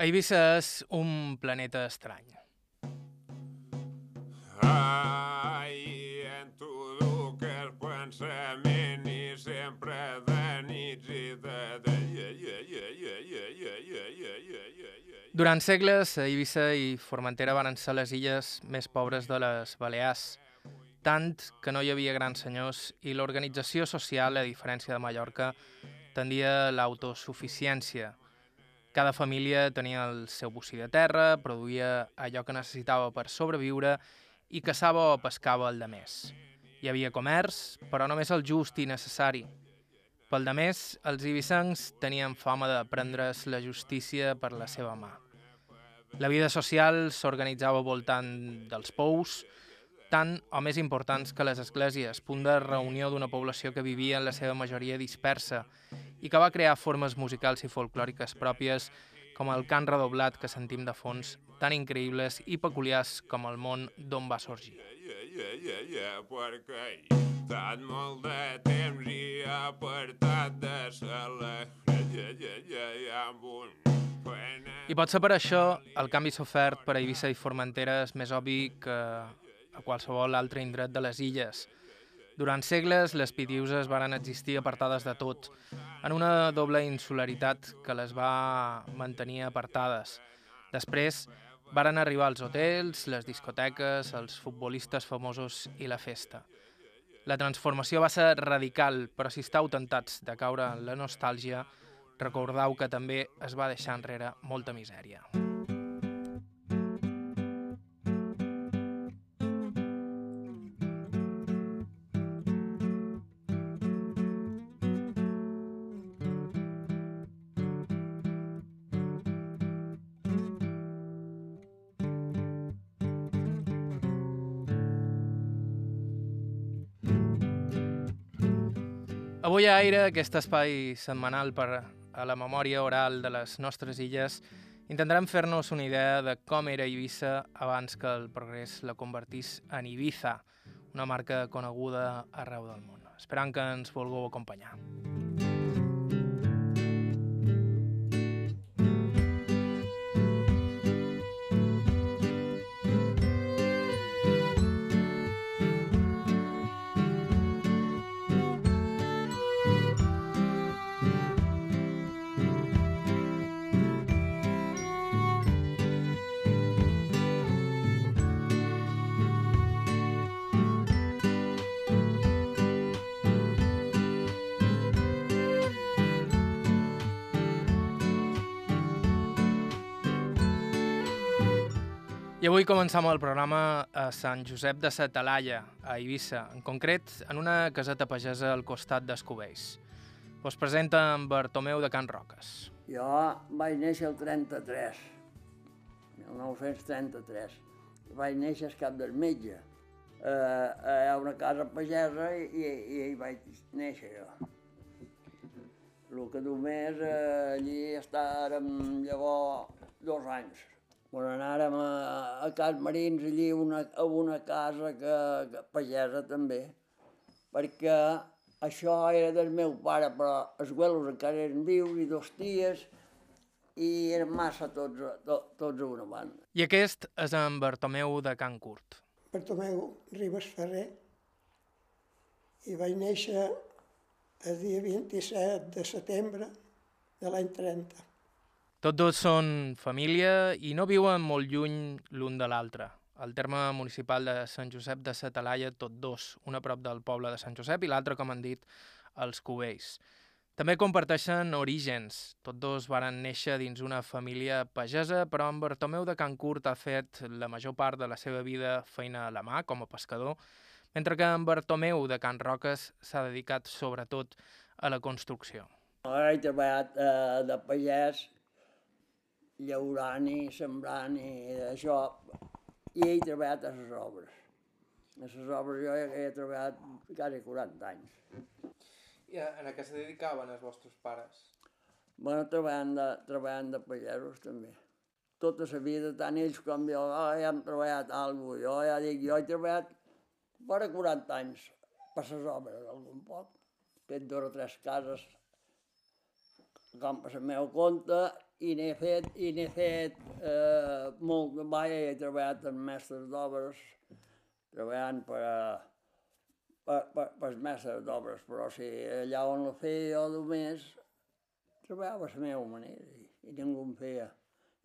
A Eivissa és un planeta estrany. Ai, en tu duc el pensament i sempre de nits i de... de... Durant segles, a Eivissa i Formentera van ser les illes més pobres de les Balears, tant que no hi havia grans senyors i l'organització social, a diferència de Mallorca, tendia l'autosuficiència – cada família tenia el seu bocí de terra, produïa allò que necessitava per sobreviure i caçava o pescava el de més. Hi havia comerç, però només el just i necessari. Pel de més, els ibicencs tenien fama de prendre's la justícia per la seva mà. La vida social s'organitzava voltant dels pous, tant o més importants que les esglésies, punt de reunió d'una població que vivia en la seva majoria dispersa i que va crear formes musicals i folclòriques pròpies com el cant redoblat que sentim de fons, tan increïbles i peculiars com el món d'on va sorgir. Molt de temps i apartat de. I per això el canvi sofert per a Eivissa i Formentera és més obvi que a qualsevol altre indret de les illes. Durant segles, les pitiuses varen existir apartades de tot, en una doble insularitat que les va mantenir apartades. Després, varen arribar els hotels, les discoteques, els futbolistes famosos i la festa. La transformació va ser radical, però si estàu tentats de caure en la nostàlgia, recordeu que també es va deixar enrere molta misèria. Avui a Aire, aquest espai setmanal per a la memòria oral de les nostres illes, intentarem fer-nos una idea de com era Eivissa abans que el progrés la convertís en Ibiza, una marca coneguda arreu del món. Esperant que ens vulgueu acompanyar. Avui començam el programa a Sant Josep de sa Talaia, a Eivissa, en concret en una caseta pagesa al costat d'Escobells. Us presenta en Bartomeu de Can Roques. Jo vaig néixer el 33, 1933. I vaig néixer al cap del metge. Eh, hi ha una casa pagesa i, i, i hi vaig néixer jo. El que només eh, allí estàrem llavors dos anys. Quan anàrem a, a Cas Marins, allí una, a una casa que, que pagesa també, perquè això era del meu pare, però els güelos encara eren vius i dos ties, i eren massa tots, to, tots a una banda. I aquest és en Bartomeu de Can Curt. Bartomeu Ribes Ferrer i vaig néixer el dia 27 de setembre de l'any 30. Tots dos són família i no viuen molt lluny l'un de l'altre. El terme municipal de Sant Josep de Satalaia, tot dos, un a prop del poble de Sant Josep i l'altre, com han dit, els Cubells. També comparteixen orígens. Tots dos varen néixer dins una família pagesa, però en Bartomeu de Can Curt ha fet la major part de la seva vida feina a la mà, com a pescador, mentre que en Bartomeu de Can Roques s'ha dedicat sobretot a la construcció. He treballat eh, de pagès, llaurant i sembrant i això, i he treballat a les obres. A les obres jo he, he treballat quasi 40 anys. I a, a què se dedicaven els vostres pares? Bueno, treballant de, treballant de pagesos també. Tota la vida, tant ells com jo, oh, ja hem treballat alguna cosa. Jo ja dic, jo he treballat per 40 anys per les obres, algun poc. Fet dos o tres cases com per la meva compte i n'he fet, i n'he fet eh, molt de balla, he treballat amb mestres d'obres, treballant per, a, per, per, per mestres d'obres, però si allà on la feia jo només, treballava la meva manera i, i ningú em feia,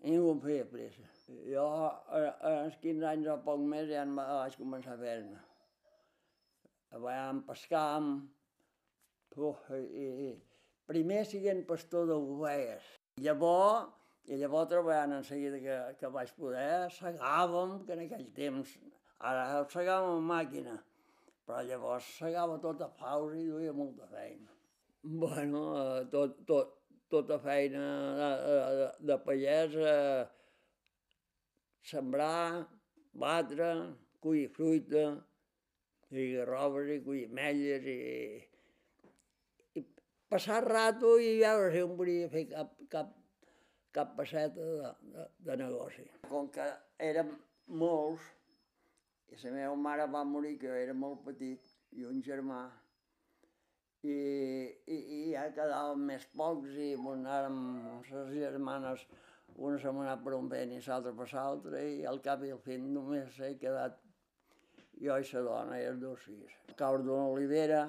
ningú em feia pressa. Jo, als 15 anys o poc més, ja em vaig començar a fer-ne. Treballant pescant, i, i, primer siguent pastor d'ovelles. Llavors, i llavors treballant en seguida que, que vaig poder, segàvem, que en aquell temps, ara segàvem amb màquina, però llavors segava tota pausa i duia molta feina. Bueno, eh, tot, tot, tota feina de, de, de pagès, eh, sembrar, batre, collir fruita, i garrobes i collir ametlles i, passar rato i veure si em volia fer cap, cap, cap passeta de, de, de negoci. Com que érem molts, i la meva mare va morir, que era molt petit, i un germà, i, i, i ja quedàvem més pocs i anàrem les germanes, una se m'ha per un vent i l'altra per l'altre, i al cap i al fin només he quedat jo i la dona i els dos fills. Caure d'una olivera,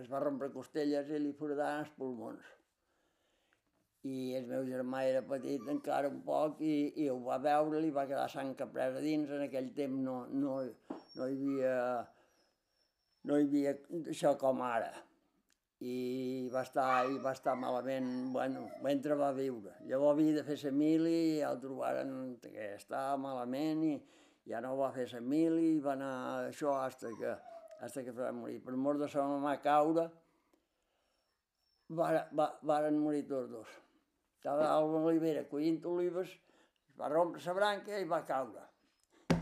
es va rompre costelles i li foradaven els pulmons. I el meu germà era petit encara un poc i, i ho va veure, li va quedar sang que presa dins. En aquell temps no, no, no hi havia no hi havia això com ara. I va estar, i va estar malament, bueno, mentre va viure. Llavors havia de fer la mili i el trobaren que estava malament i ja no va fer la mili i va anar això hasta que hasta que va morir. Per mort de sa mamà caure, va, va, varen morir tots dos. Estava a l'olivera collint olives, es va rompre la branca i va caure.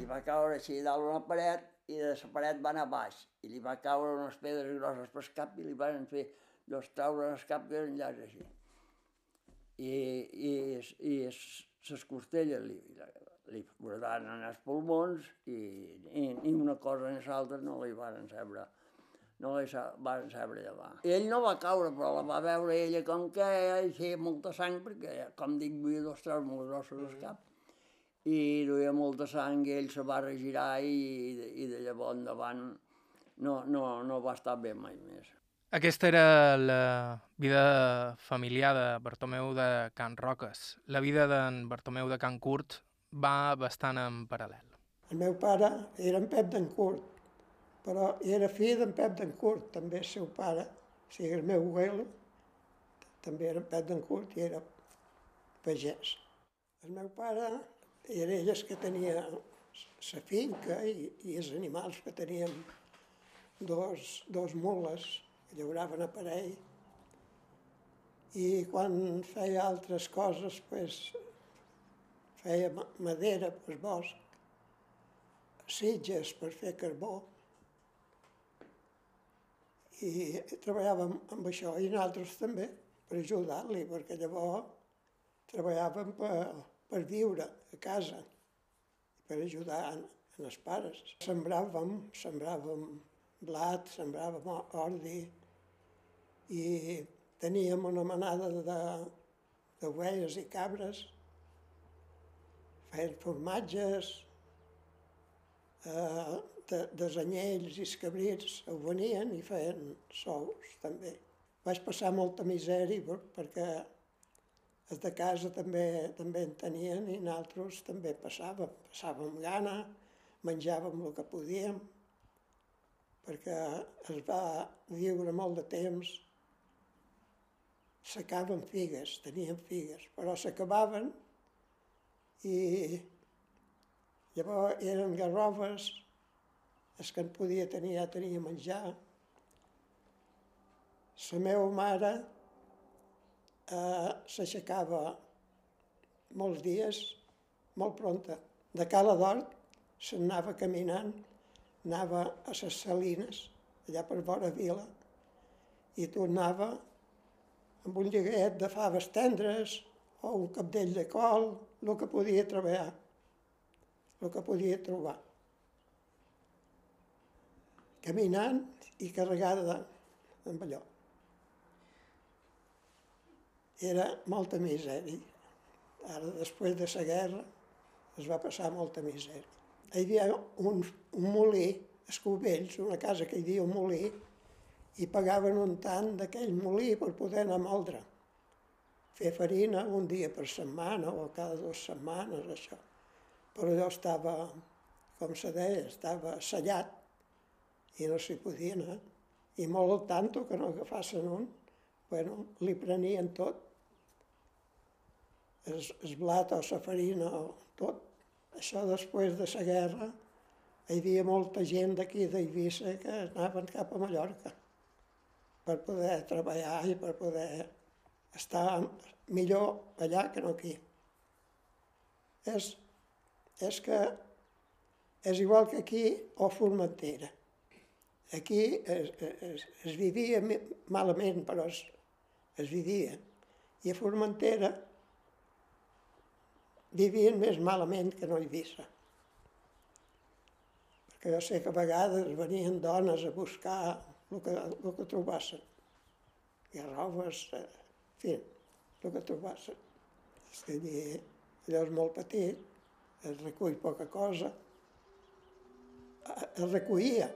I va caure així dalt una paret i de la paret va anar baix. I li va caure unes pedres grosses per cap i li van fer dos traure el cap que eren llargs així. I, i, i les costelles li, li foradaren en els pulmons i, i, i una cosa ni l'altra no li van saber no li van saber llevar. Ell no va caure, però la va veure ella com que hi feia molta sang, perquè, com dic, duia dos traus molt grossos al cap, i duia molta sang i ell se va regirar i, i de llavors endavant no, no, no va estar bé mai més. Aquesta era la vida familiar de Bartomeu de Can Roques. La vida d'en Bartomeu de Can Curt va bastant en paral·lel. El meu pare era en Pep d'en Curt, però era fill d'en Pep d'en Curt, també el seu pare, o sigui, el meu abuelo, també era en Pep d'en Curt i era pagès. El meu pare era ell que tenia la finca i, i els animals que teníem dos, dos mules que llauraven a parell i quan feia altres coses pues, feia madera per bosc, sitges per fer carbó, i treballàvem amb això, i nosaltres també, per ajudar-li, perquè llavors treballàvem per, per viure a casa, per ajudar en, els pares. Sembràvem, sembràvem blat, sembràvem ordi, i teníem una manada d'ovelles i cabres, feien formatges, eh, de, desanyells i escabrits ho venien i feien sous també. Vaig passar molta misèria perquè els de casa també, també en tenien i nosaltres també passàvem. Passàvem gana, menjàvem el que podíem, perquè es va viure molt de temps. S'acaben figues, teníem figues, però s'acabaven i llavors eren garrofes, els que en podia tenir ja tenia menjar. La meva mare eh, s'aixecava molts dies, molt pronta. De Cala d'Hort s'anava caminant, anava a les Salines, allà per vora vila, i tornava amb un lleguet de faves tendres, o un capdell de col, el que podia treballar, el que podia trobar. Caminant i carregada amb allò. era molta misèria. Ara, després de la guerra, es va passar molta misèria. Hi havia un, un molí, Escovells, una casa que hi havia un molí, i pagaven un tant d'aquell molí per poder anar a moldre. Fer farina un dia per setmana o cada dues setmanes, això. Però allò estava, com se deia, estava sellat i no s'hi podia anar. I molt al tanto que no agafassin un, bueno, li prenien tot. El, el blat o la farina o tot. Això després de la guerra hi havia molta gent d'aquí d'Eivissa que anaven cap a Mallorca per poder treballar i per poder estar millor allà que no aquí. És, és que és igual que aquí o Formentera. Aquí es, es, es vivia malament, però es, es vivia. I a Formentera vivien més malament que no a Eivissa que jo sé que a vegades venien dones a buscar el que, el que trobassin. I robes, eh, en fi, el que trobassin. És allí, allò és molt petit, es recull poca cosa. Es recollia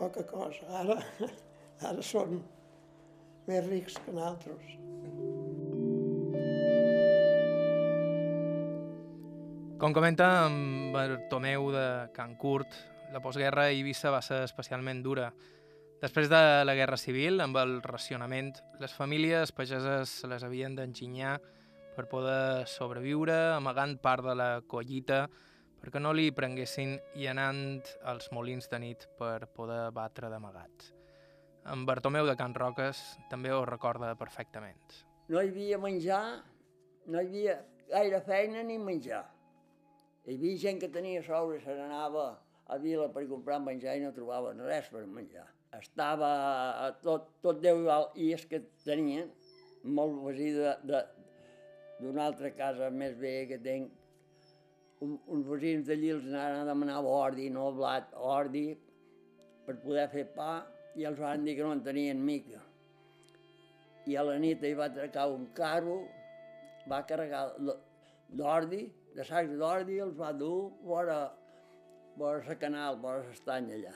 poca cosa. Ara, ara són més rics que nosaltres. Com comenta en Bartomeu de Can Curt, la postguerra a Eivissa va ser especialment dura. Després de la Guerra Civil, amb el racionament, les famílies pageses se les havien d'enginyar per poder sobreviure, amagant part de la collita perquè no li prenguessin i anant als molins de nit per poder batre d'amagat. En Bartomeu de Can Roques també ho recorda perfectament. No hi havia menjar, no hi havia gaire feina ni menjar. Hi havia gent que tenia i se n'anava a Vila per comprar menjar i no trobaven res per menjar. Estava tot, tot Déu i és que tenien molt vesí d'una altra casa més bé que tenc, uns vecins d'allí els anaven a demanar ordi, no blat, ordi, per poder fer pa, i els van dir que no en tenien mica. I a la nit hi va atracar un carro, va carregar d'ordi, de sacs d'ordi, els va dur vora vora la canal, vora l'estany allà,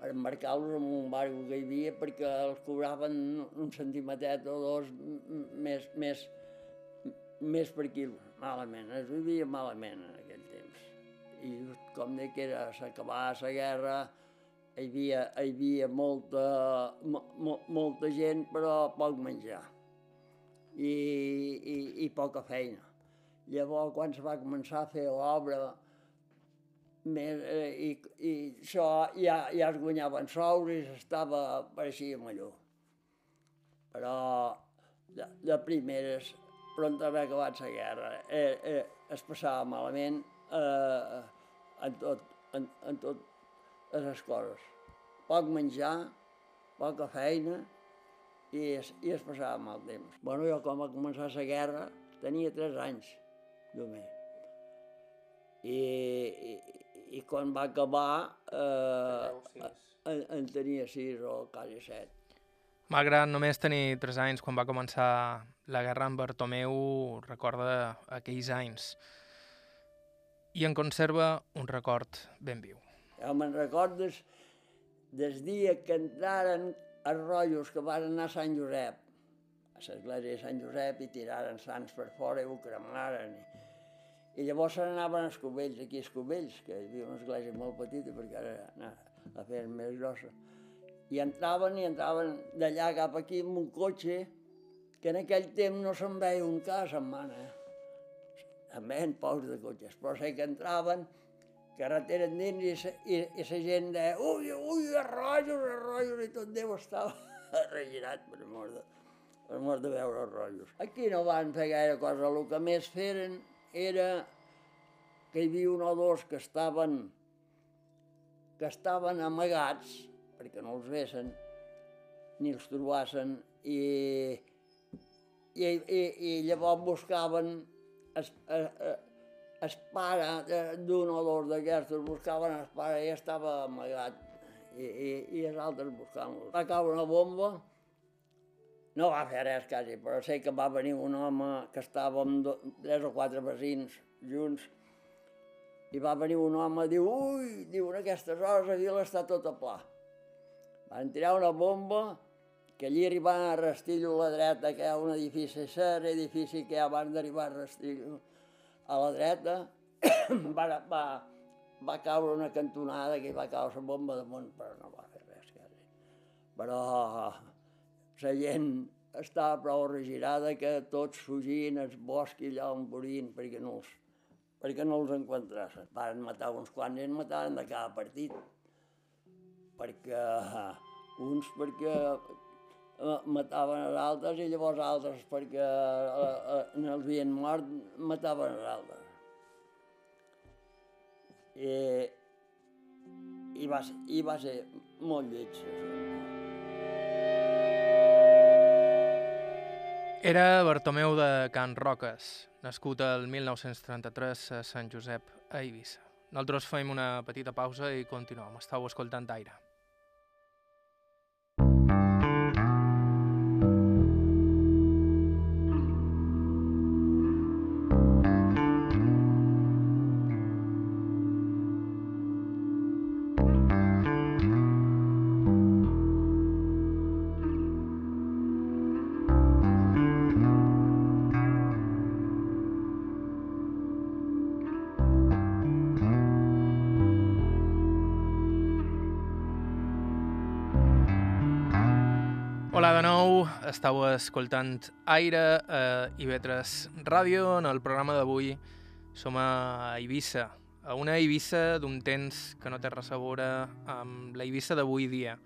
per embarcar-los en un barco que hi havia perquè els cobraven un centimetret o dos més, més, més per quilo, malament, es vivia malament. I com de que s'acabava la guerra, hi havia, hi havia molta, mo, molta gent però poc menjar i, i, i poca feina. Llavors, quan se va començar a fer l'obra més, eh, i, i això ja, ja es guanyaven sous i estava, pareixia millor. Però de, de primeres, pront d'haver acabat la guerra, eh, eh, es passava malament eh, en, tot, en, en tot les coses. Poc menjar, poca feina i es, i es passava mal temps. Bueno, jo quan va començar la guerra tenia tres anys només. I, i, i quan va acabar eh, en, en tenia sis o quasi set. Malgrat només tenir 3 anys quan va començar la guerra amb Bartomeu, recorda aquells anys i en conserva un record ben viu. Jo me'n recordes des dia que entraren els rotllos que van anar a Sant Josep, a l'església de Sant Josep, i tiraren sants per fora i ho cremaren. I, i llavors se n'anaven a Escovells, aquí a Escovells, que hi havia una església molt petita perquè ara anava a fer més grossa. I entraven i entraven d'allà cap aquí amb un cotxe que en aquell temps no se'n veia un cas en mana. Eh? En veien pocs de cotxes, però sé que entraven, carretera endins i, i, i la gent deia ui, ui, arrojos, arrojos, i tot Déu estava regirat per mort de, per mort de veure els rotllos. Aquí no van fer gaire cosa, el que més feren era que hi havia un o dos que estaven, que estaven amagats, perquè no els vessen, ni els trobassen, i, i, i, i llavors buscaven es, es, es pare d'un o dos d'aquestos, buscaven el pare i estava amagat, i, i, i els altres buscant-los. Va caure una bomba no va fer res quasi, però sé que va venir un home que estàvem do, tres o quatre veïns junts i va venir un home, diu, ui, diu, en aquestes hores a Vila està tot a pla. Van tirar una bomba, que allí arribant a Rastillo a la dreta, que hi ha un edifici, ser edifici que abans d'arribar a Rastillo, a la dreta, va, va, va caure una cantonada que hi va caure la bomba damunt, però no va fer res quasi. Però la gent estava prou regirada que tots fugien al bosc i allà on volien perquè no els, perquè no els encontrassin. Van matar uns quants i ens mataven de cada partit. Perquè uns perquè mataven els altres i llavors altres perquè eh, eh, en els havien mort mataven els altres. I, i, va, i va ser molt lleig. Era Bartomeu de Can Roques, nascut el 1933 a Sant Josep, a Eivissa. Nosaltres fem una petita pausa i continuem. Estau escoltant aire. Hola de nou, estàu escoltant Aire a IB3 Ràdio. En el programa d'avui som a Eivissa, a una Eivissa d'un temps que no té res a veure amb la Eivissa d'avui dia.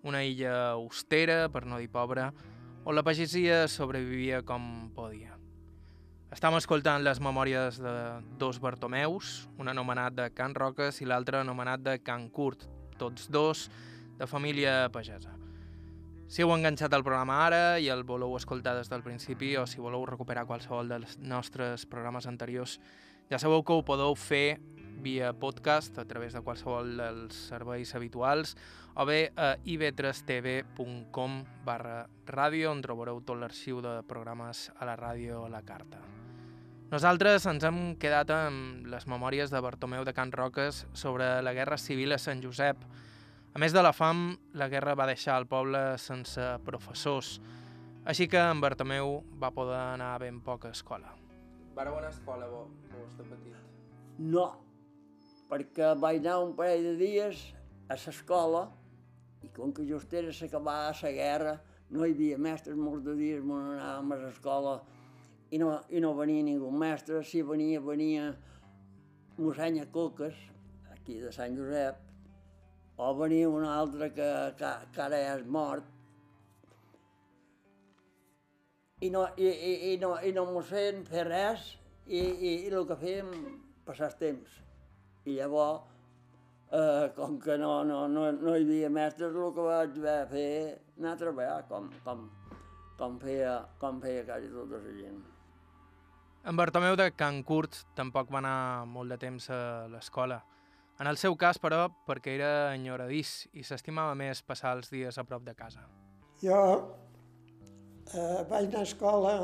Una illa austera, per no dir pobra, on la pagesia sobrevivia com podia. Estam escoltant les memòries de dos Bartomeus, un anomenat de Can Roques i l'altre anomenat de Can Curt, tots dos de família pagesa. Si heu enganxat el programa ara i el voleu escoltar des del principi o si voleu recuperar qualsevol dels nostres programes anteriors, ja sabeu que ho podeu fer via podcast a través de qualsevol dels serveis habituals o bé a ib3tv.com barra ràdio on trobareu tot l'arxiu de programes a la ràdio a la carta. Nosaltres ens hem quedat amb les memòries de Bartomeu de Can Roques sobre la Guerra Civil a Sant Josep, a més de la fam, la guerra va deixar el poble sense professors, així que en Bartomeu va poder anar a ben poca escola. Vareu anar a escola, vos, vos de petit? No, perquè vaig anar un parell de dies a l'escola i com que just era s'acabava la guerra, no hi havia mestres molts de dies, me n'anàvem a l'escola i no, i no venia ningú mestre, si venia, venia mossèn Coques, aquí de Sant Josep, o venia un altre que, que, que ara és mort, i no, i, i, i no, i no m'ho sent fer res, i, i, i el que fèiem, passar el temps. I llavors, eh, com que no, no, no, no hi havia mestres, el que vaig haver fer anar a treballar, com, com, com, feia, com feia quasi tota la gent. En Bartomeu de Can Curt tampoc va anar molt de temps a l'escola. En el seu cas, però, perquè era enyoradís i s'estimava més passar els dies a prop de casa. Jo eh, vaig anar a escola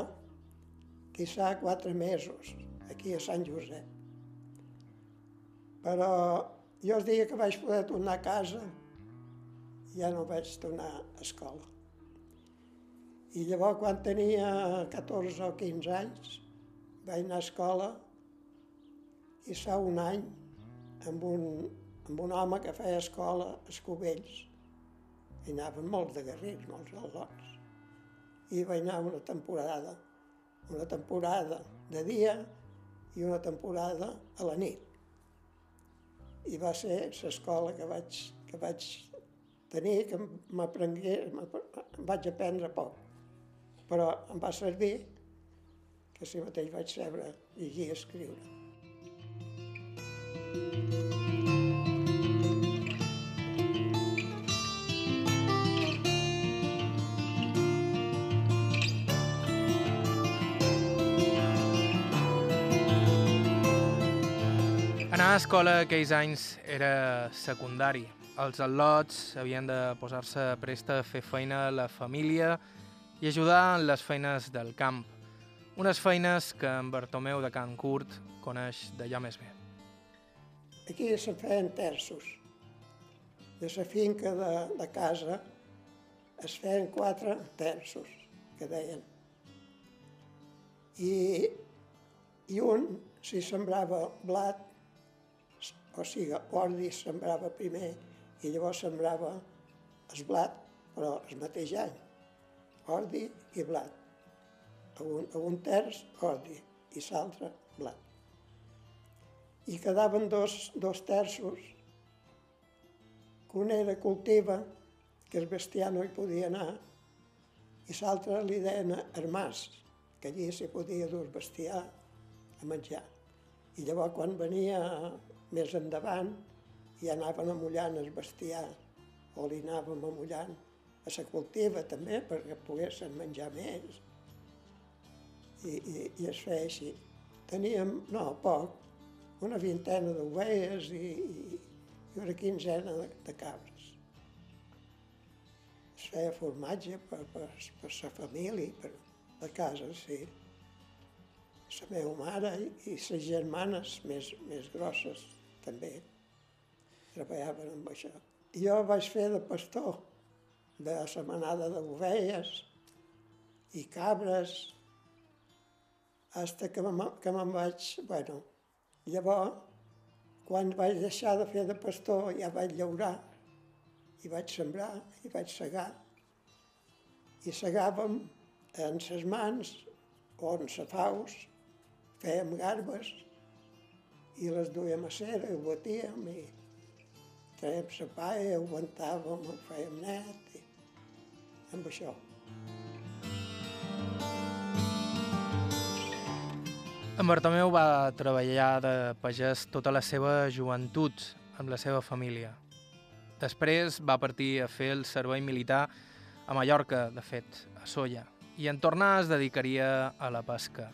quizà quatre mesos, aquí a Sant Josep. Però jo el dia que vaig poder tornar a casa ja no vaig tornar a escola. I llavors, quan tenia 14 o 15 anys, vaig anar a escola i fa un any amb un, amb un home que feia escola a Escovells. Hi anaven molts de guerrers, molts al·lots. I vaig anar una temporada, una temporada de dia i una temporada a la nit. I va ser l'escola que vaig, que vaig tenir, que m'aprengué, m'ap- vaig aprendre poc. Però em va servir que si mateix vaig saber llegir i escriure. Anar a escola aquells anys era secundari. Els al·lots havien de posar-se presta a fer feina a la família i ajudar en les feines del camp, unes feines que en Bartomeu de Can Curt coneix d'allà més bé. Aquí se feien terços. De la finca de, de casa es feien quatre terços, que deien. I, i un, si sembrava blat, o sigui, ordi sembrava primer i llavors sembrava el blat, però el mateix any, ordi i blat. A un, a un terç ordi i l'altre blat. I quedaven dos, dos terços, que un era cultiva, que el bestiar no hi podia anar, i l'altre li deien armàs, que allí s'hi podia dur bestiar a menjar. I llavors quan venia més endavant i anaven amullant el bestiar o li anàvem amullant a la cultiva també perquè poguessin menjar més. I, i, i es feia així. Teníem, no, poc, una vintena d'ovelles i, i, i una quinzena de, de cabres. Es feia formatge per, per, per la família, per la casa, sí. La meva mare i, i les germanes més, més grosses també treballaven amb això. Jo vaig fer de pastor de la manada d'ovelles i cabres, fins que me'n me vaig... Bueno, llavors, quan vaig deixar de fer de pastor, ja vaig llaurar, i vaig sembrar, i vaig segar. I segàvem en ses mans o en sa faus, fèiem garbes, i les duíem a cera, i ho batíem, i traiem la paia, ho ventàvem, ho fèiem net, i amb això. En Bartomeu va treballar de pagès tota la seva joventut amb la seva família. Després va partir a fer el servei militar a Mallorca, de fet, a Solla, i en tornar es dedicaria a la pesca.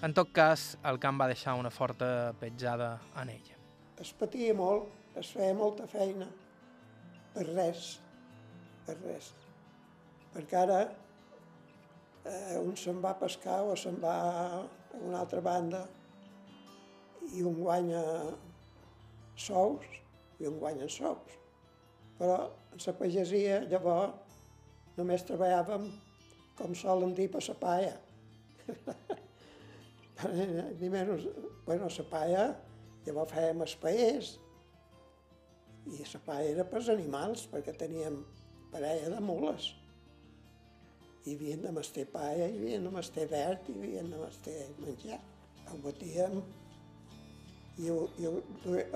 En tot cas, el camp va deixar una forta petjada en ell. Es patia molt, es feia molta feina, per res, per res. Perquè ara eh, un se'n va a pescar o se'n va una altra banda i un guanya sous i un guanya sous. Però en la pagesia llavors només treballàvem com solen dir per la paia. Ni menys, bueno, la paia, llavors fèiem espaiers i la paia era per als animals perquè teníem parella de mules hi havien de mestir paia, hi havien de mestir verd, hi havien de mestir menjar. Ho batíem i ho, i ho,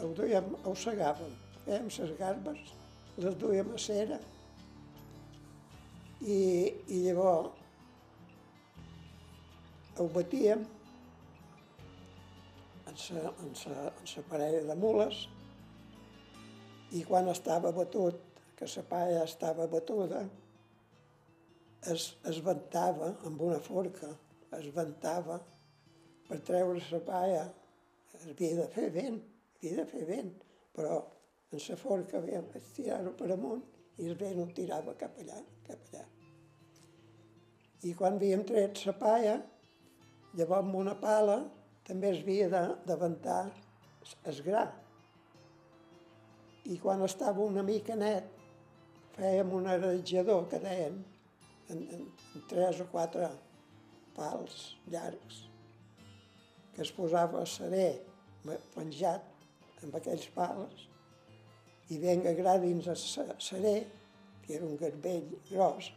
ho duíem, ho segàvem. Fèiem les garbes, les duíem a cera i, i llavors ho batíem en sa, en, sa, en sa parella de mules i quan estava batut, que la paia estava batuda, es, es ventava amb una forca, es ventava per treure la paia. Havia de fer vent, havia de fer vent, però en la forca havíem de tirar-ho per amunt i el vent ho tirava cap allà, cap allà. I quan havíem tret la paia, llavors amb una pala també es havia de, de ventar el gra. I quan estava una mica net, fèiem un arejador, que deien, en, en, en tres o quatre pals llargs que es posava a serè penjat amb aquells pals i venga gra dins el serè, que era un garbell gros,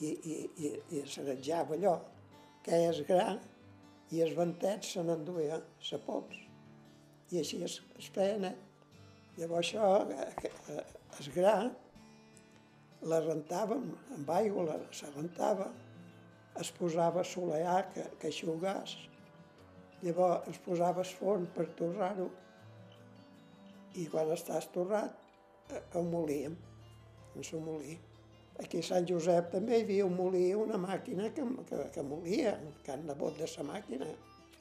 i, i, i, i serejava allò, que és gra, i els ventets se n'enduia la pols. I així es, es feia net. Llavors això, eh, eh, es gra, la rentàvem amb aigua, la, se rentava, es posava a solear que, que aixugàs, llavors es posava el forn per torrar-ho i quan està estorrat eh, ho molíem, en el molí. Aquí a Sant Josep també hi havia un molí, una màquina que, que, que molia, que han nebot de sa màquina,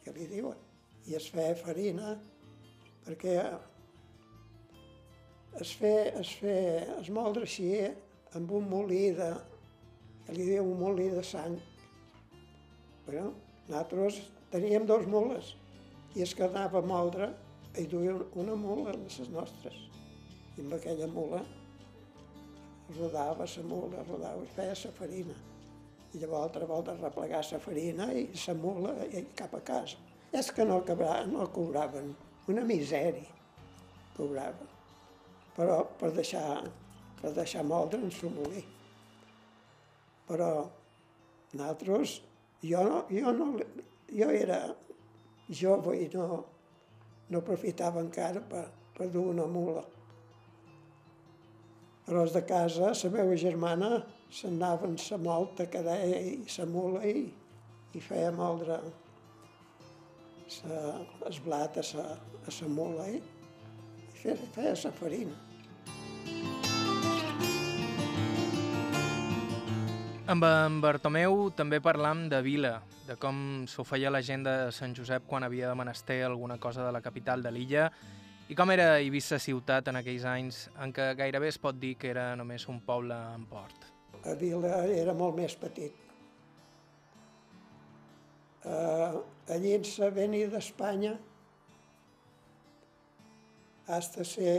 que li diuen. I es feia farina, perquè es, fe, es, fe, es moldre així amb un molí de que li diu un molí de sang. Bueno, nosaltres teníem dos mules i es que anava a moldre i duia una mula de les nostres. I amb aquella mula rodava la mula, rodava i feia la farina. I llavors altra volta replegar la farina i la mula i cap a casa. És que no, cobraven, no cobraven, una misèria cobraven. Però per deixar, per deixar moldre en su molí. Però nosaltres, jo no, jo no, jo era jove i no, no aprofitava encara per, per dur una mula. Però els de casa, la meva germana, s'anaven la molta que deia i la mula i, i feia moldre sa, el blat a la, mula i, feia la farina. Amb en Bartomeu també parlam de vila, de com s'ho feia la gent de Sant Josep quan havia de menester alguna cosa de la capital de l'illa i com era Eivissa ciutat en aquells anys en què gairebé es pot dir que era només un poble en port. A Vila era molt més petit. Uh, allí en l'avenida d'Espanya has de ser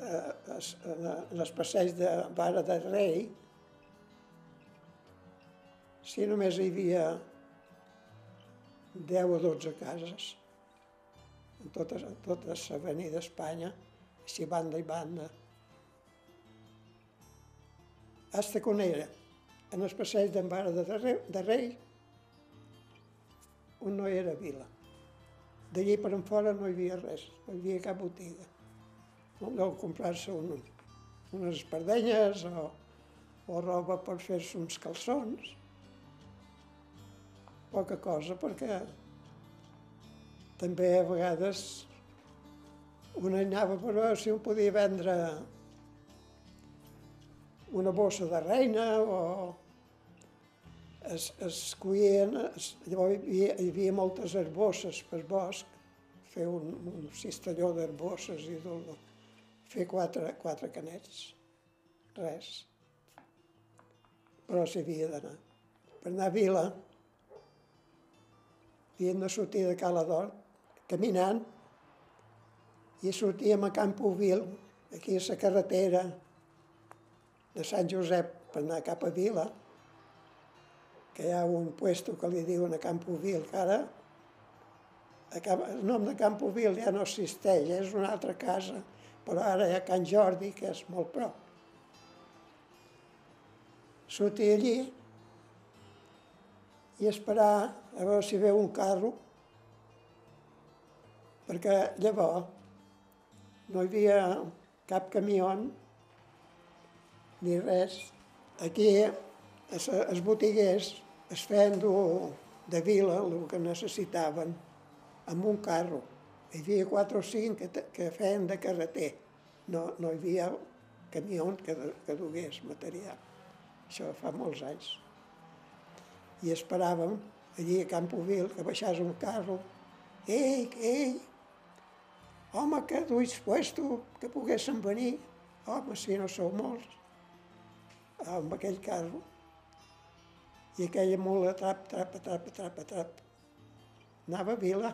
uh, en el passeig de Vara de Rei, si només hi havia 10 o 12 cases en tota, en tota l'avenida d'Espanya, així banda i banda. Hasta que on era, en el passeig d'en Vara de, de Rei, on no era vila. D'allí per en fora no hi havia res, no hi havia cap botiga. No deu comprar-se un, unes espardenyes o, o roba per fer-se uns calçons. Poca cosa, perquè també a vegades un anava per veure si un podia vendre una bossa de reina o es, es cuien, es, llavors hi havia, hi havia moltes herbosses per bosc, fer un, un cistelló d'herbosses i tot, fer quatre, quatre canets, res. Però s'hi havia d'anar. Per anar a Vila, havíem de sortir de Cala d'Hort, caminant, i sortíem a Campovil, aquí a la carretera de Sant Josep per anar cap a Vila, que hi ha un puesto que li diuen a Campovil, que ara el nom de Campovil ja no existeix, és una altra casa, però ara hi ha Can Jordi, que és molt prop. Sortir allí i esperar a veure si veu un carro, perquè llavors no hi havia cap camió ni res. Aquí els botiguers es feien de vila el que necessitaven amb un carro. Hi havia quatre o cinc que, que feien de carreter. No, no hi havia camió que, que dugués material. Això fa molts anys. I esperàvem allí a Campovil que baixàs un carro. Ei, ei, home, que duis puesto, que poguessin venir. Home, si no sou molts, amb aquell carro. I aquella mula, trap, trap, trap, trap, trap. Anava a vila.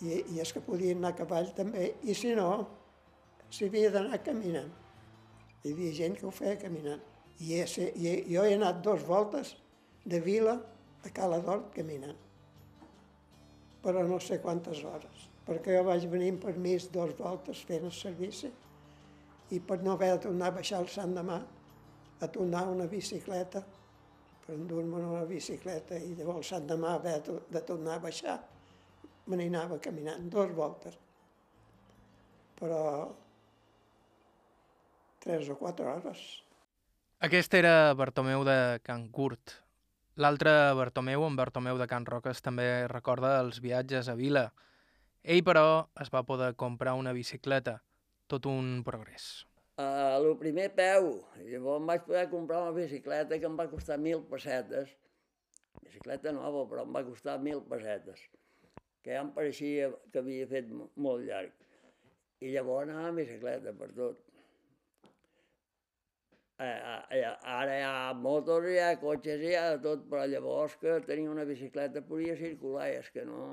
I, i és que podien anar a cavall també. I si no, s'hi havia d'anar caminant. Hi havia gent que ho feia caminant. I, he, i jo he anat dos voltes de vila a Cala d'Hort caminant. Però no sé quantes hores perquè jo vaig venir amb permís dos voltes fent el servici i per no haver de tornar a baixar el Sant de Mà a tornar una bicicleta, per endur-me una bicicleta i llavors Sant de Mà haver de tornar a baixar, me n'anava caminant dos voltes. Però tres o quatre hores. Aquest era Bartomeu de Can Curt. L'altre Bartomeu, en Bartomeu de Can Roques, també recorda els viatges a Vila, ell, però, es va poder comprar una bicicleta, tot un progrés. Uh, el primer peu, llavors em vaig poder comprar una bicicleta que em va costar mil pessetes, bicicleta nova, però em va costar mil pessetes, que ja em pareixia que havia fet molt llarg. I llavors anava amb bicicleta per tot. Eh, ara hi ha motos, hi ha cotxes, hi ha tot, però llavors que tenia una bicicleta podia circular i és que no...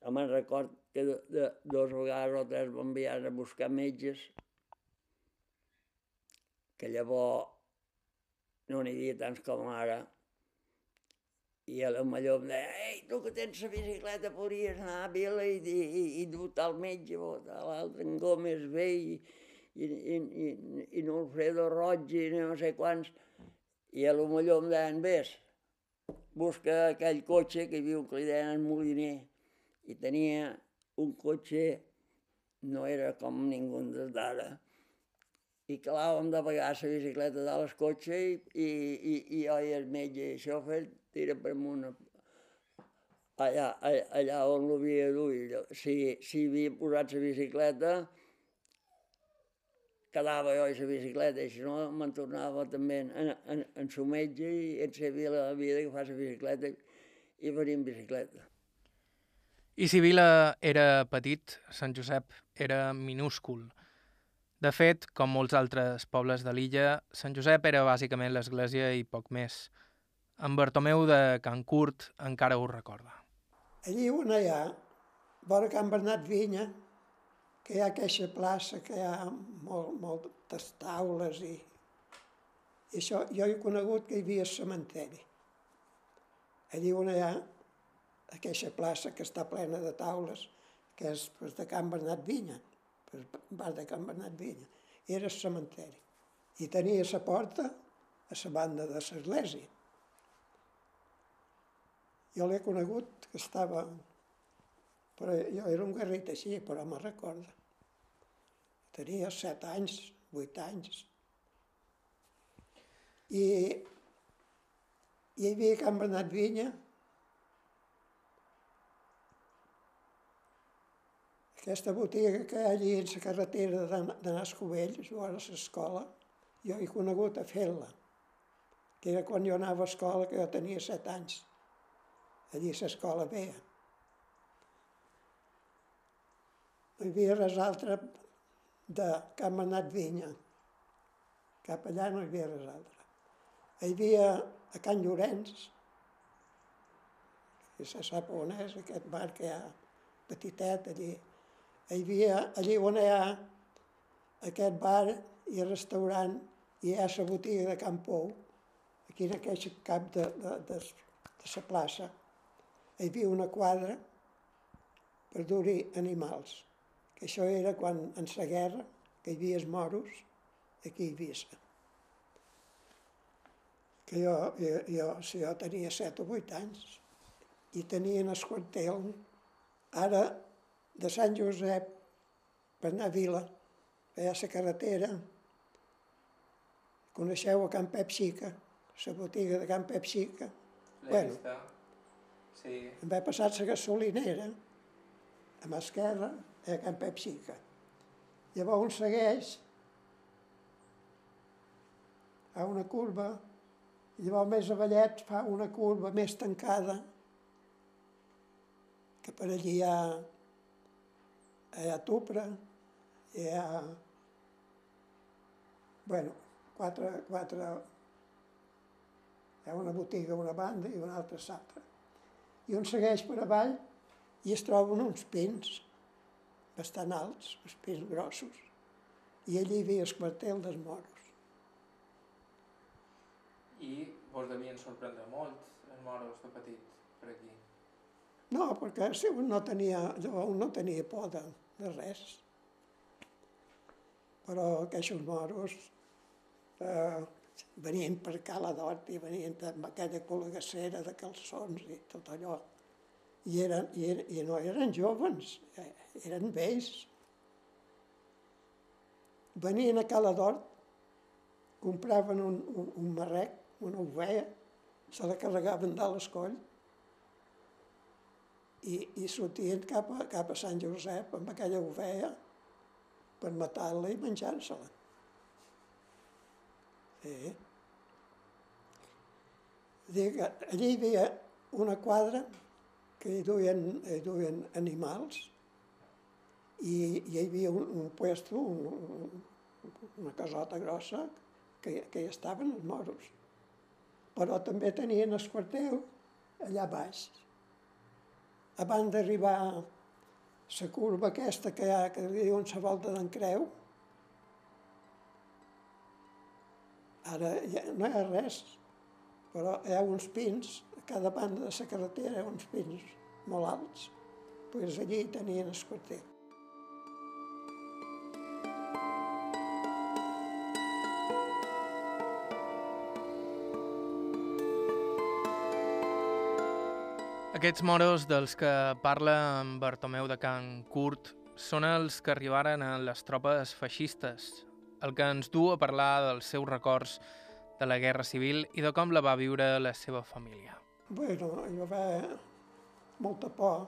Jo me'n record que de, de, dos vegades o tres m'enviar a buscar metges, que llavors no n'hi havia tants com ara, i a la millor em deia, ei, tu que tens la bicicleta podries anar a Vila i, i, i dur tal metge o l'altre en Gómez ve i, i, i, i, i no Alfredo Roig i no sé quants. I a lo millor em deien, vés, busca aquell cotxe que un que li deien el Moliner i tenia un cotxe, no era com ningú d'ara, i clavàvem de vegades la bicicleta dalt el cotxe i, i, i, i jo i el metge i això fer tira per amunt allà, allà, on l'havia dut. Si, si havia posat la bicicleta, quedava jo a la bicicleta, i si no me'n tornava també en, en, en su metge i en sabia la vida que fa la bicicleta i venia en bicicleta. I si Vila era petit, Sant Josep era minúscul. De fet, com molts altres pobles de l'illa, Sant Josep era bàsicament l'església i poc més. En Bartomeu de Can Curt encara ho recorda. Allí on hi ha, vora Can Bernat Vinya, que hi ha aquesta plaça, que hi ha molt, moltes taules i, i això, jo he conegut que hi havia cementeri. Allí on hi ha aquesta plaça que està plena de taules, que és pues, de Can Bernat Vinya, per bar de Can Bernat Vinya, era el cementeri. I tenia la porta a la banda de l'església. Jo l'he conegut que estava... Però jo era un garrit així, però me'n recordo. Tenia set anys, vuit anys. I, i hi havia Can Bernat Vinya, Aquesta botiga que hi ha allí en la carretera d'anar a Escovells, vora l'escola, jo he conegut a fer-la, que era quan jo anava a escola, que jo tenia set anys. Allí a l'escola veia. No hi havia res altre de Can Manat Vinya. Cap allà no hi havia res altre. Hi havia a Can Llorenç, que se sap on és, aquest bar que hi ha petitet allí, hi havia, allí on hi ha aquest bar i restaurant i hi ha la botiga de Can Pou, aquí en aquest cap de, de, de, de la plaça, hi havia una quadra per dur-hi animals, que això era quan en la guerra, que hi havia els moros, aquí hi havia que jo, jo, jo, si jo tenia set o vuit anys, i tenien el quartel, ara de Sant Josep per anar a Vila, allà a la carretera. Coneixeu a Can Pep Xica, la botiga de Can Pep Xica? Bueno, Sí. em va passar la gasolinera, a mà esquerra, a Can Pep Xica. Llavors segueix a una curva, i llavors més avallet fa una curva més tancada, que per allí hi ha hi ha Tupra, hi ha... bueno, quatre, quatre... Hi ha una botiga a una banda i una altra a l'altra. I un segueix per avall i es troben uns pins bastant alts, uns pins grossos, i allí hi havia el quartel dels moros. I vos devien sorprendre molt els moros de petit per aquí. No, perquè si un no tenia, un no tenia por de, de res. Però aquests moros eh, venien per Cala d'Hort i venien amb aquella col·legassera de calçons i tot allò. I, eren, i, eren, i no eren jovens, eh, eren vells. Venien a Cala d'Hort, compraven un, un, un marrec, una ovella, se la carregaven dalt l'escoll i, i sortien cap a, cap a Sant Josep amb aquella ovella per matar-la i menjar-se-la. Sí. Allí hi havia una quadra que hi duien, hi duien animals i, i hi havia un, un puesto, un, un, una casota grossa, que, que hi estaven els moros. Però també tenien el quartel allà baix. Abans d'arribar la curva aquesta que hi ha, que diuen la volta d'en Creu, ara ja no hi ha res, però hi ha uns pins, cada banda de la carretera uns pins molt alts. Pues allí tenien el quartel. Aquests moros dels que parla en Bartomeu de Can Curt són els que arribaren a les tropes feixistes, el que ens du a parlar dels seus records de la Guerra Civil i de com la va viure la seva família. Bueno, hi va haver molta por,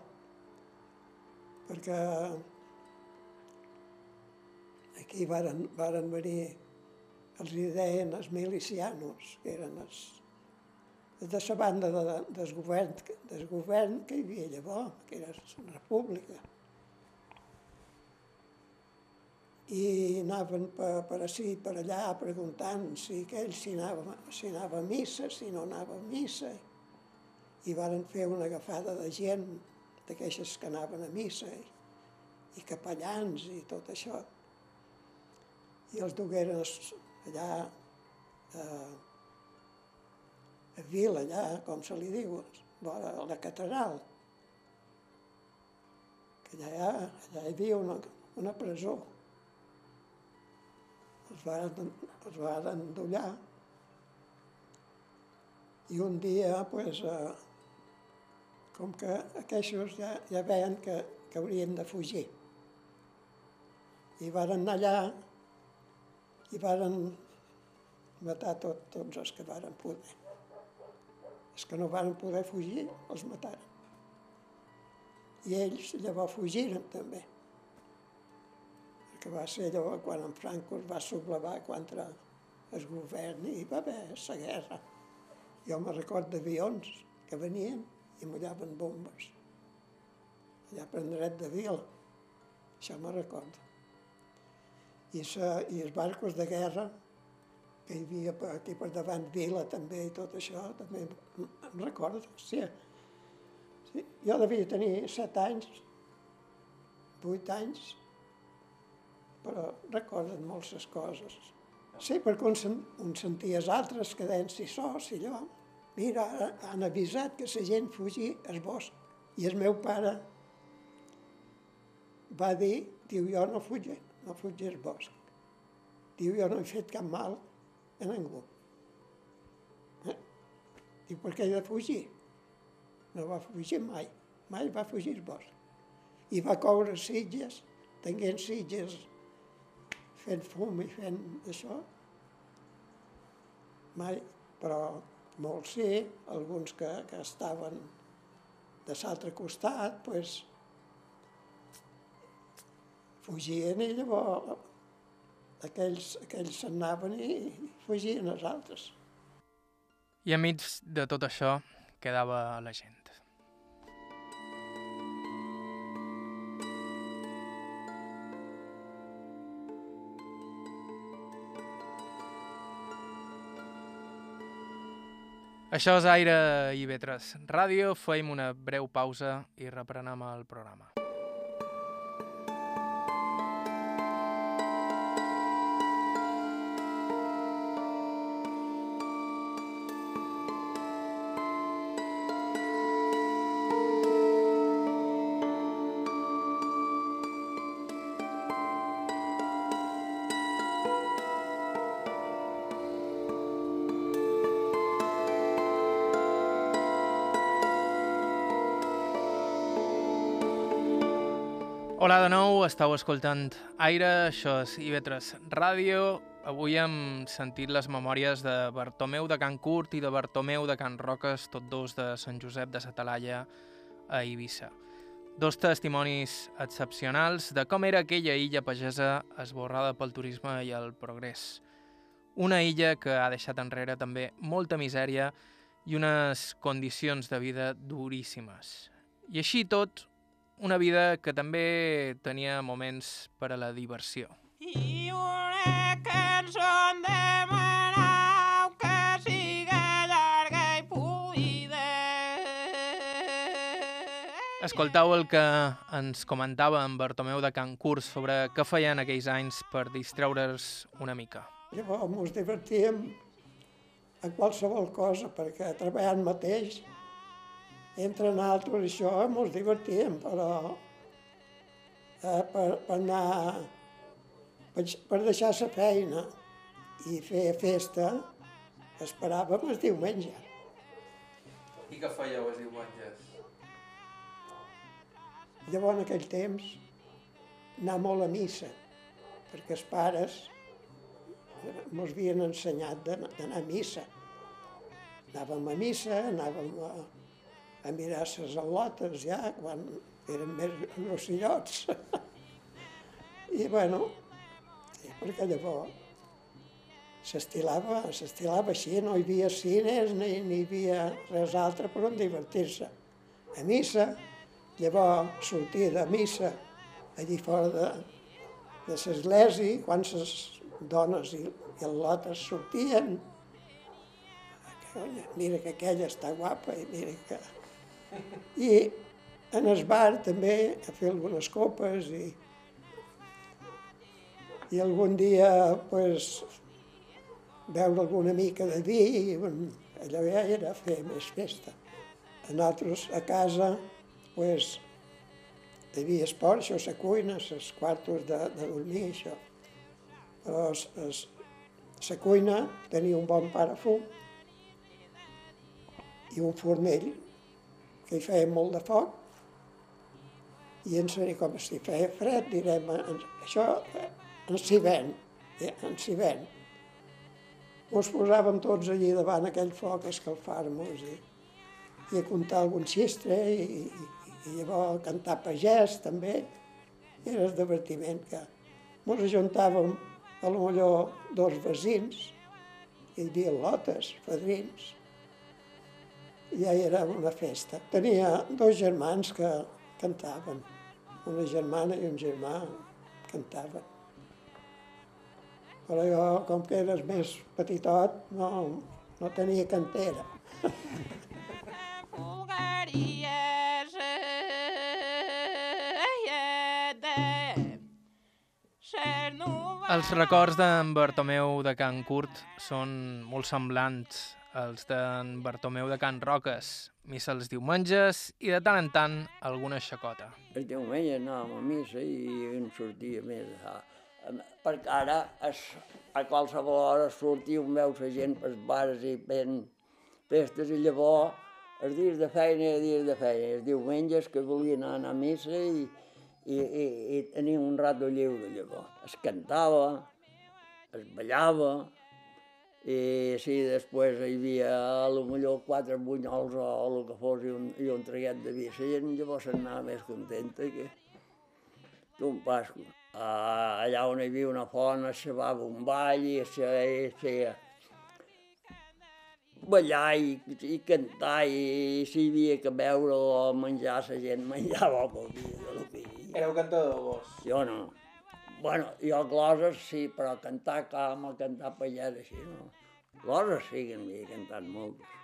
perquè aquí varen, varen venir, els hi deien els milicianos, que eren els, de la banda de, del, govern, del govern que hi havia llavors, que era la república. I anaven per, per ací, per allà, preguntant si aquell si anava, si anava a missa, si no anava a missa. Varen fer una agafada de gent, d'aquestes que anaven a missa, i, i capellans i tot això. I els dugueren allà eh, a Vila, allà, com se li diu, vora la catedral, que allà, allà hi havia una, una presó. Els van, els van endollar i un dia, pues, eh, com que aquests ja, ja veien que, que haurien de fugir. I varen anar allà i varen matar tot, tots els que varen poder. Els que no van poder fugir els mataren. I ells llavors fugiren també. Perquè va ser allò quan en Franco es va sublevar contra el govern i va haver la guerra. Jo me record d'avions que venien i mullaven bombes. Allà per dret de Vila. Això me recordo. I, sa, I els barcos de guerra que hi havia aquí per davant Vila també i tot això, també em recordo. Sí. sí. Jo devia tenir set anys, vuit anys, però recorden moltes coses. Sí, perquè un, un sentia els altres si so, si allò. Mira, han avisat que la gent fugi al bosc. I el meu pare va dir, diu, jo no fugi, no fugi al bosc. Diu, jo no he fet cap mal, a ningú. Eh? Diu, per què he de fugir? No va fugir mai, mai va fugir el bosc. I va coure sitges, tenint sitges fent fum i fent això. Mai, però molts sí, alguns que, que estaven de l'altre costat, pues, fugien i llavors aquells, aquells s'anaven i fugien els altres. I enmig de tot això quedava la gent. Això és Aire i Vetres Ràdio. Feim una breu pausa i reprenem el programa. Hola de nou, estàu escoltant Aire, això és Ivetres Ràdio. Avui hem sentit les memòries de Bartomeu de Can Curt i de Bartomeu de Can Roques, tots dos de Sant Josep de Satalalla a Eivissa. Dos testimonis excepcionals de com era aquella illa pagesa esborrada pel turisme i el progrés. Una illa que ha deixat enrere també molta misèria i unes condicions de vida duríssimes. I així tot, una vida que també tenia moments per a la diversió. I una cançó demanau que siga llarga i polida. Escoltau el que ens comentava en Bartomeu de Can Curs sobre què feien aquells anys per distreure's una mica. Llavors ens divertíem a qualsevol cosa, perquè treballant mateix entre nosaltres això ens divertíem, però eh, per, per anar, per, per deixar la feina i fer festa, esperàvem el diumenge. I què fèieu els diumenges? Llavors, en aquell temps, anar molt a missa, perquè els pares ens havien ensenyat d'anar d'anar a missa. Anàvem a missa, anàvem a, a mirar les al·lotes ja, quan eren més grossillots. I, bueno, perquè llavors s'estilava, s'estilava així, no hi havia cines ni, ni hi havia res altre per on divertir-se. A missa, llavors sortir de missa allí fora de, de l'església, quan les dones i, i el lotes sortien, Conya, mira que aquella està guapa i mira que... I en el bar també a fer algunes copes i, i algun dia pues, beure alguna mica de vi i allò ja era fer més festa. A nosaltres a casa pues, hi havia esport, això, la cuina, els quartos de, de dormir, això. Però es, es, la cuina tenia un bon parafum i un fornell que hi feia molt de foc i ens deia com si feia fred, direm, "En- això ens hi ven, eh, ens hi ven. Ens posàvem tots allí davant aquell foc escalfar-nos i, i a contar algun xistre i, i, i llavors cantar pagès també. Era el divertiment que ens ajuntàvem a lo millor dos vecins, hi havia lotes, padrins, i ja era una festa. Tenia dos germans que cantaven, una germana i un germà cantaven. Però jo, com que eres més petitot, no, no tenia cantera. Els records d'en Bartomeu de Can Curt són molt semblants als d'en Bartomeu de Can Roques. Missa els diumenges i de tant en tant alguna xacota. El diumenge anàvem a missa i en sortia més. A, a, perquè ara es, a qualsevol hora sortia un veus la gent pels bares i fent festes i llavors els dies de feina i dies de feina. Els diumenges que volien anar a missa i, i, i, i tenia un rato lliure llavors. Es cantava, es ballava, i si després hi havia a lo millor quatre bunyols o el que fos i un, i un traguet de vi, la gent llavors anava més contenta que, que un. Uh, allà on hi havia una font es un ball i es feia ballar i, i cantar i si hi havia que beure o menjar, la gent menjava lo que havia. Éreu cantador, vos? Jo no. Bueno, jo gloses sí, però cantar cama, cantar pallada així, no. Gloses sí que n'havia cantat moltes.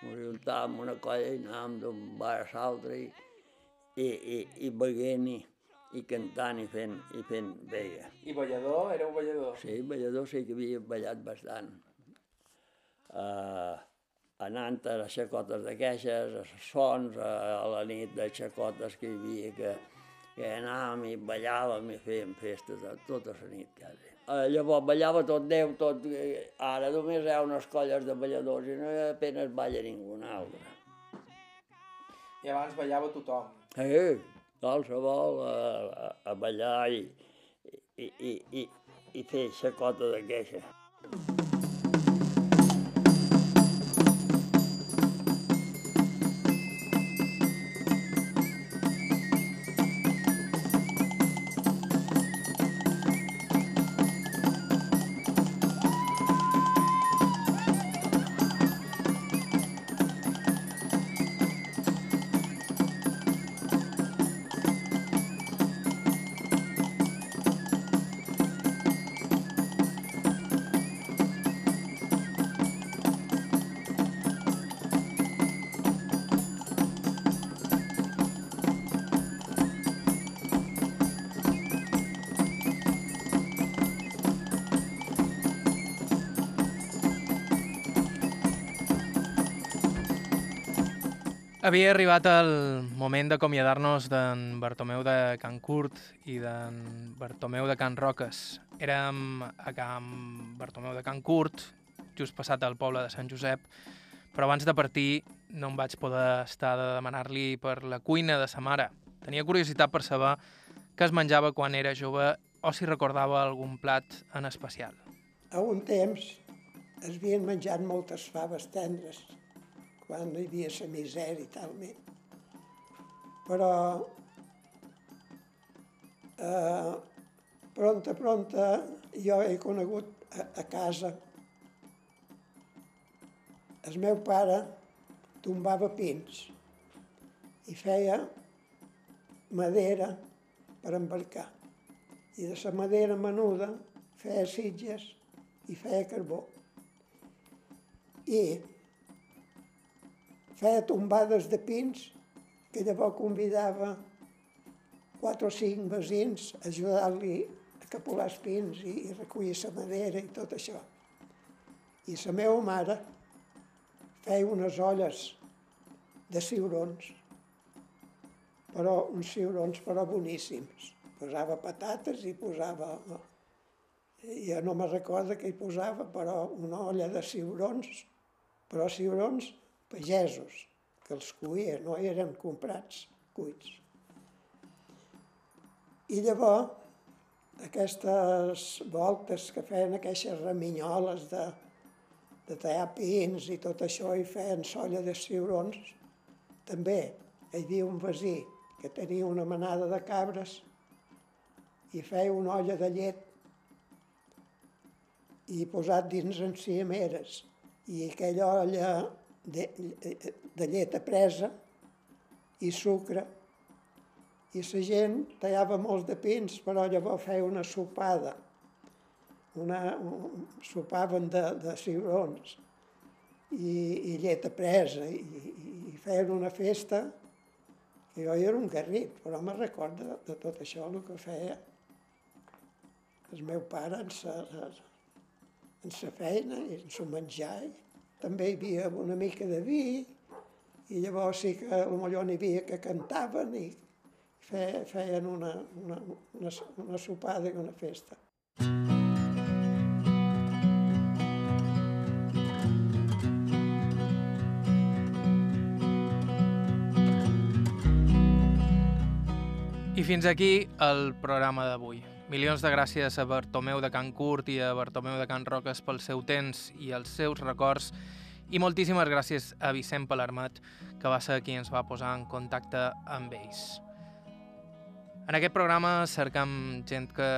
Ens juntàvem una colla i anàvem d'un bar a l'altre i, i, i, i beguent i, i cantant i fent, i fent vella. I ballador? Éreu ballador? Sí, ballador sí que havia ballat bastant. Uh, anant a les xacotes de queixes, a les fonts, a, a la nit de xacotes que hi havia, que, que anàvem i ballàvem i fèiem festes tota la nit quasi. Uh, llavors ballava tot Déu, tot... eh, Ara només hi ha unes colles de balladors i no apenas balla ningú altre. I abans ballava tothom. Sí, qualsevol a, a, a ballar i, i, i, i, i fer xacota de queixa. Havia arribat el moment d'acomiadar-nos d'en Bartomeu de Can Curt i d'en Bartomeu de Can Roques. Érem a Can Bartomeu de Can Curt, just passat al poble de Sant Josep, però abans de partir no em vaig poder estar de demanar-li per la cuina de sa mare. Tenia curiositat per saber què es menjava quan era jove o si recordava algun plat en especial. A un temps es havien menjat moltes faves tendres, quan hi havia la misèria i tal. Però eh, pronta, pronta, jo he conegut a, a casa el meu pare tombava pins i feia madera per embarcar. I de la madera menuda feia sitges i feia carbó. I feia tombades de pins que llavors convidava quatre o cinc veïns a ajudar-li a capolar els pins i, i recollir la madera i tot això. I la meva mare feia unes olles de ciurons, però uns ciurons però boníssims. Posava patates i posava... Jo no me recordo què hi posava, però una olla de ciurons, però ciurons pagesos, que els cuia, no eren comprats cuits. I llavors, aquestes voltes que feien aquestes raminyoles de, de tallar pins i tot això i feien solla de ciurons, també hi havia un vesí que tenia una manada de cabres i feia una olla de llet i posat dins enciameres i aquella olla de, de llet presa i sucre i la gent tallava molts de pins però llavors feia una sopada una, un, sopaven de, de ciurons i, i llet presa i, i, i feien una festa que jo era un garrit, però me recordo de, tot això, el que feia el meu pare en sa, en sa feina i en sa menjar. També hi havia una mica de vi i llavors sí que potser n'hi havia que cantaven i feien una, una, una, una sopada i una festa. I fins aquí el programa d'avui. Milions de gràcies a Bartomeu de Can Curt i a Bartomeu de Can Roques pel seu temps i els seus records i moltíssimes gràcies a Vicent Palermat, que va ser qui ens va posar en contacte amb ells. En aquest programa cercam gent que,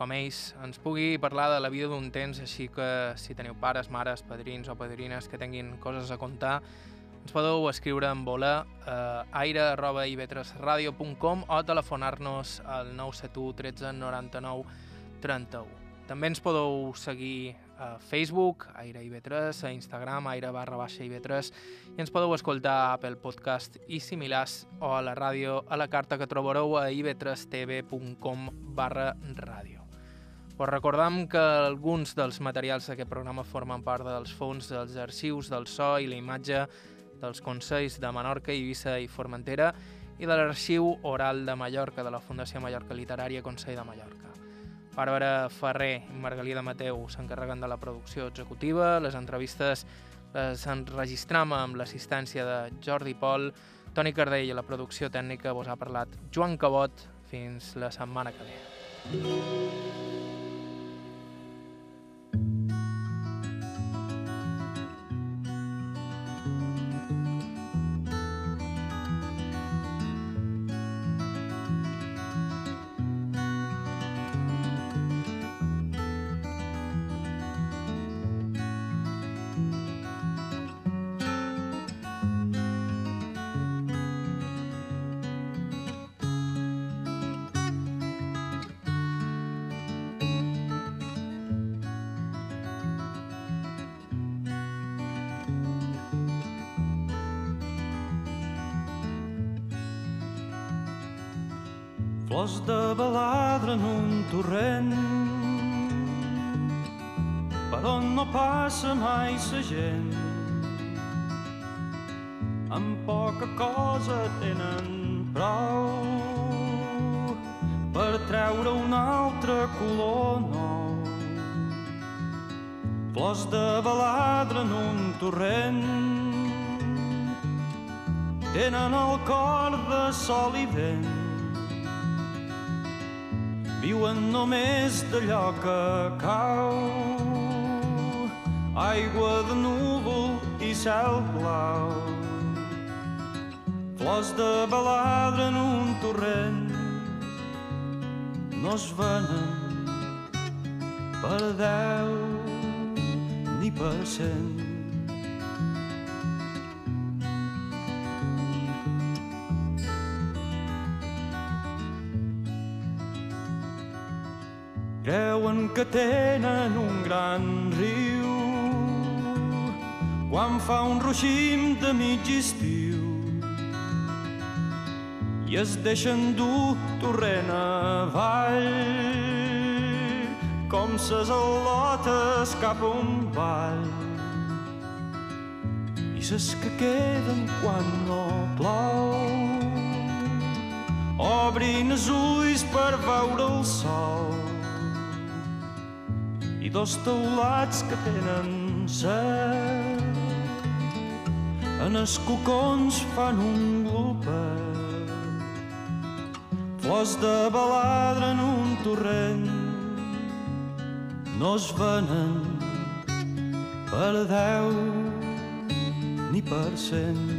com ells, ens pugui parlar de la vida d'un temps, així que si teniu pares, mares, padrins o padrines que tinguin coses a contar, ens podeu escriure en bola a aire.ivetresradio.com o telefonar-nos al 971 13 99 31. També ens podeu seguir a Facebook, Aire IB3, a Instagram, aire barra baixa IB3, i ens podeu escoltar a Apple Podcast i similars o a la ràdio a la carta que trobareu a ib3tv.com barra ràdio. Us recordam que alguns dels materials d'aquest programa formen part dels fons dels arxius del so i la imatge dels Consells de Menorca, Eivissa i Formentera i de l'Arxiu Oral de Mallorca de la Fundació Mallorca Literària Consell de Mallorca. Bàrbara Ferrer i Margalida Mateu s'encarreguen de la producció executiva, les entrevistes les enregistram amb l'assistència de Jordi Pol, Toni Cardell a la producció tècnica vos ha parlat Joan Cabot. Fins la setmana que ve. Flors de baladre en un torrent per on no passa mai sa gent amb poca cosa tenen prou per treure un altre color nou. Flors de baladre en un torrent tenen el cor de sol i vent. Viuen només d'allò que cau, aigua de núvol i cel blau. Flors de baladre en un torrent no es venen per deu ni per cent. Que tenen un gran riu. Quan fa un ruixim de mig estiu i es deixen dur torrent avall com ses al·lotes cap un ball. I ses que queden quan no plou obrin els ulls per veure el sol i dos teulats que tenen set. En els cocons fan un glopet flors de baladre en un torrent. No es venen per deu ni per cent.